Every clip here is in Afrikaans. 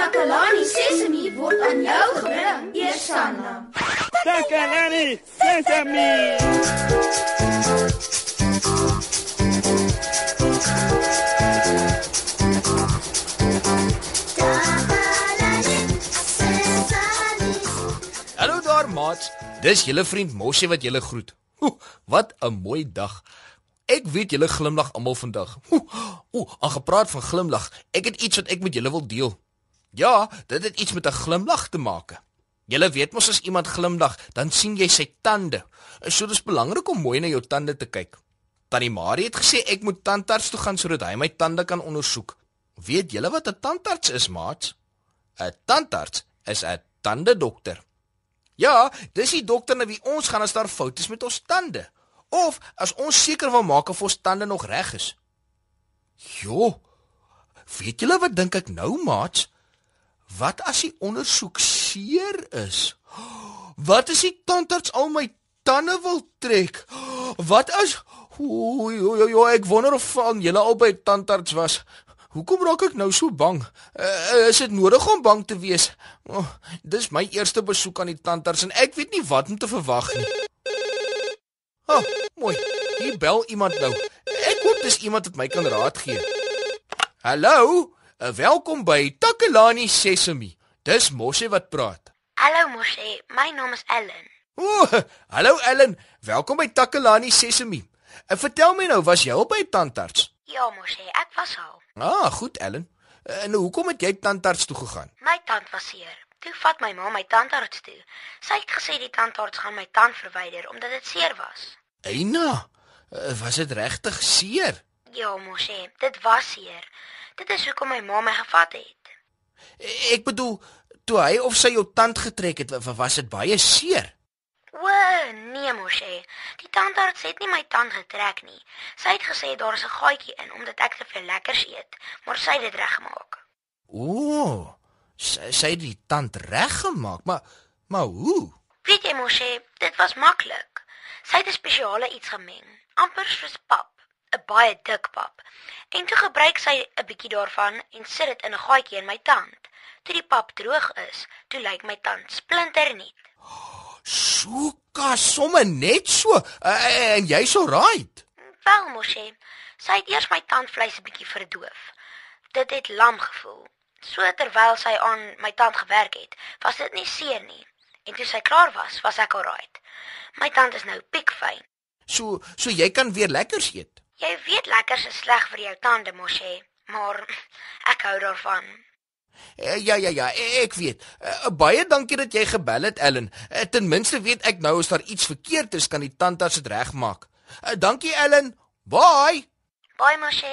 Takalani Sesemi word aan jou gebring, Eersanna. Takalani Sesemi. Hallo daar, maats. Dis julle vriend Moshi wat julle groet. Oeh, wat 'n mooi dag. Ek weet julle glimlag almal vandag. Ooh, aan gepraat van glimlag, ek het iets wat ek met julle wil deel. Ja, dit het iets met 'n glimlag te maak. Julle weet mos as iemand glimlag, dan sien jy sy tande. So dis belangrik om mooi na jou tande te kyk. Tannie Marie het gesê ek moet tandarts toe gaan sodat hy my tande kan ondersoek. Weet julle wat 'n tandarts is, maats? 'n Tandarts is 'n tandedokter. Ja, dis die dokter na wie ons gaan as daar foute is met ons tande of as ons seker wil maak of ons tande nog reg is. Jo. Weet julle wat dink ek nou, maats? Wat as die ondersoek seer is? Wat as die tandarts al my tande wil trek? Wat as Oei, oei, oei, ek wonder of van julle albei tandarts was. Hoekom raak ek nou so bang? Uh, is dit nodig om bang te wees? Oh, dis my eerste besoek aan die tandarts en ek weet nie wat om te verwag nie. Ha, oh, mooi. Hier bel iemand nou. Ek hoop dis iemand wat my kan raad gee. Hallo, welkom by Takalani Sesemi. Dis Moshi wat praat. Hallo Moshe, my naam is Ellen. O, oh, hallo Ellen. Welkom by Takalani Sesemi. En vertel my nou, was jy al by tandarts? Ja Moshe, ek was al. Ah, goed Ellen. En hoekom het jy tandarts toe gegaan? My tand was seer. Toe vat my ma my tandarts toe. Sy het gesê die tandarts gaan my tand verwyder omdat dit seer was. Eina, eh, was dit regtig seer? Ja Moshe, dit was seer. Dit is hoekom my ma my gevat het. Ek bedoel, toe hy of sy jou tand getrek het, was dit baie seer. O, nee Moshe. Die tandarts het nie my tand getrek nie. Sy het gesê daar is 'n gaatjie in omdat ek te veel lekkers eet, maar sy het dit reggemaak. O, sy sy het die tand reggemaak, maar maar hoe? Weet jy Moshe, dit was maklik. Sy het 'n spesiale iets gemeng, amper soos pap, 'n baie dik pap. En toe gebruik sy 'n bietjie daarvan en sit dit in 'n gaatjie in my tand. Toe die pap droog is, toe lyk my tand splinternuut. So ka somme net so. Uh, en jy so right. Wel Moshe, sy het eers my tandvleis 'n bietjie verdoof. Dit het lam gevoel. So terwyl sy aan my tand gewerk het, was dit nie seer nie. En toe sy klaar was, was ek alright. My tand is nou piekfyn. So so jy kan weer lekkers eet. Jy weet lekkers is sleg vir jou tande, Moshe, maar ek hou daarvan. Uh, ja ja ja, ek weet. Uh, baie dankie dat jy gebel het, Ellen. Uh, ten minste weet ek nou as daar iets verkeerd is, kan die tandarts dit regmaak. Dankie, Ellen. Bye. Bye, Moshe.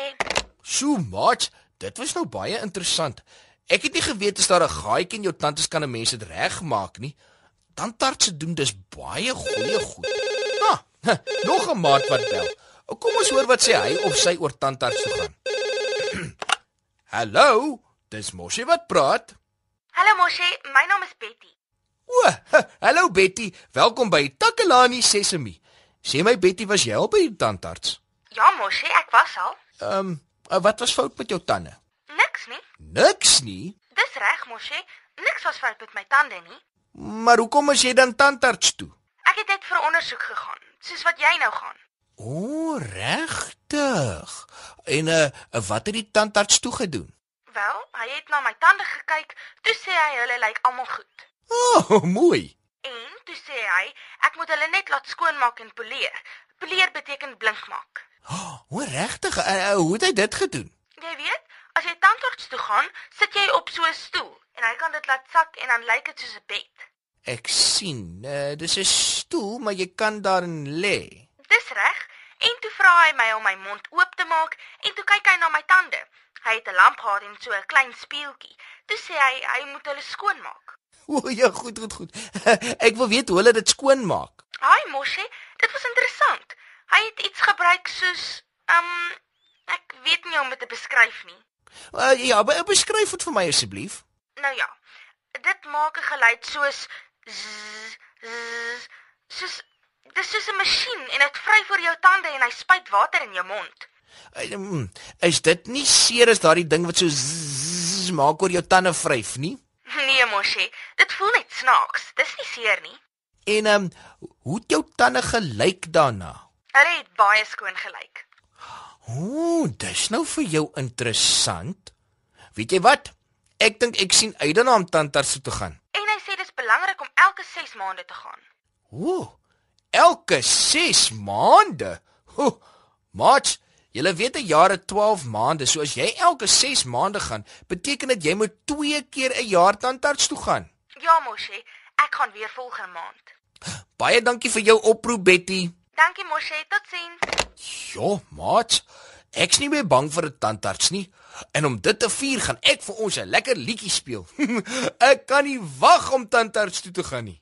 So much. Dit was nou baie interessant. Ek het nie geweet as daar 'n gaatjie in jou tand is kan 'n mens dit regmaak nie. Tandartse doen dis baie goeie goed. Ah, nog 'n maat wat bel. Kom ons hoor wat sê hy of sy oor tandarts toe gaan. Hallo, dis Moshi wat praat. Hallo Moshe, my naam is Betty. O, hallo Betty, welkom by Takalani Sesemi. Sê my Betty, was jy al by die tandarts? Ja Moshe, ek was al. Ehm, um, wat was fout met jou tande? Niks nie. Niks nie. Dis reg Moshe, niks was fout met my tande nie. Maar hoekom is jy dan tandarts toe? Ek het net vir ondersoek gegaan, soos wat jy nou gaan. O, regtig. En uh, wat het die tandarts toe gedoen? Wel, hy het na my tande gekyk, toe sê hy hulle lyk almal goed. O, oh, mooi. En toe sê hy ek moet hulle net laat skoonmaak en poleer. Poleer beteken blink maak. O, oh, regtig? Uh, hoe het hy dit gedoen? Jy weet, as jy tandarts toe gaan, sit jy op so 'n stoel en hy kan dit laat sak en dan lyk dit soos 'n bed. Ek sien. Uh, dis 'n stoel, maar jy kan daarin lê. Dis reg. En toe vra hy my om my mond oop te maak en toe kyk hy na my tande. Hy het 'n lamp gehad en so 'n klein speeltjie. Toe sê hy hy moet hulle skoonmaak. O ja, goed, goed, goed. Ek wil weet hoe hulle dit skoonmaak. Haai Moshi, dit was interessant. Hy het iets gebruik soos um ek weet nie hoe om dit te beskryf nie. Uh, ja, be beskryf dit vir my asseblief. Nou ja. Dit maak 'n geluid soos zzz, zzz, soos dis soos 'n masjien en dit vryf voor jou tande en hy spuit water in jou mond. Um, is dit nie seer as daardie ding wat so zzz, maak oor jou tande vryf nie? Nee, Moshi, dit voel net snaaks. Dis nie seer nie. En ehm um, hoe het jou tande gelyk daarna? Hulle het baie skoon gelyk. Ooh, dis nou vir jou interessant. Weet jy wat? Ek dink ek sien uit daarna om tandarts toe te gaan. En hy sê dis belangrik om elke 6 maande te gaan. Ooh. Elke 6 maande. Ooh. Mats, jy weet 'n jaar het 12 maande, so as jy elke 6 maande gaan, beteken dit jy moet 2 keer 'n jaar tandarts toe gaan. Ja, Moshi, ek gaan weer volgende maand. Baie dankie vir jou oproep, Betty. Dankie, Moshi. Totsiens. Ja, Mats. Ek's nie meer bang vir 'n tandarts nie. En om dit te vier, gaan ek vir ons 'n lekker liedjie speel. ek kan nie wag om tandarts toe te gaan nie.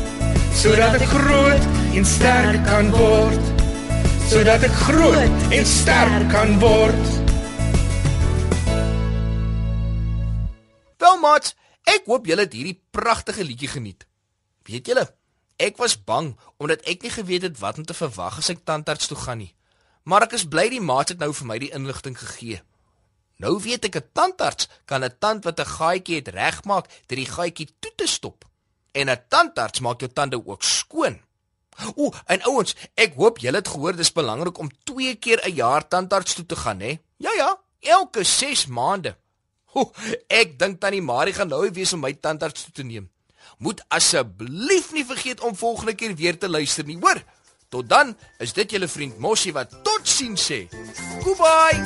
sodat ek groot en sterk kan word sodat ek groot en sterk kan word maat, ek hoop julle het hierdie pragtige liedjie geniet. Weet julle, ek was bang omdat ek nie geweet het wat om te verwag as ek tandarts toe gaan nie. Maar ek is bly die maat het nou vir my die inligting gegee. Nou weet ek 'n tandarts kan 'n tand wat 'n gaatjie het regmaak deur die gaatjie toe te stop. En 'n tandarts maak jou tande ook skoon. Ooh, en ouens, ek hoop julle het gehoor dis belangrik om 2 keer 'n jaar tandarts toe te gaan, hè? Ja ja, elke 6 maande. Ooh, ek dink tannie Marie gaan nou wees om my tandarts toe te neem. Moet asseblief nie vergeet om volgende keer weer te luister nie, hoor? Tot dan, is dit julle vriend Mossie wat totsiens sê. Goodbye.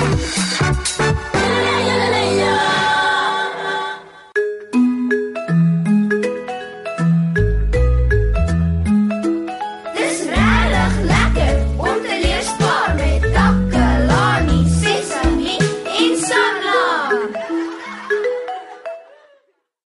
Thank you.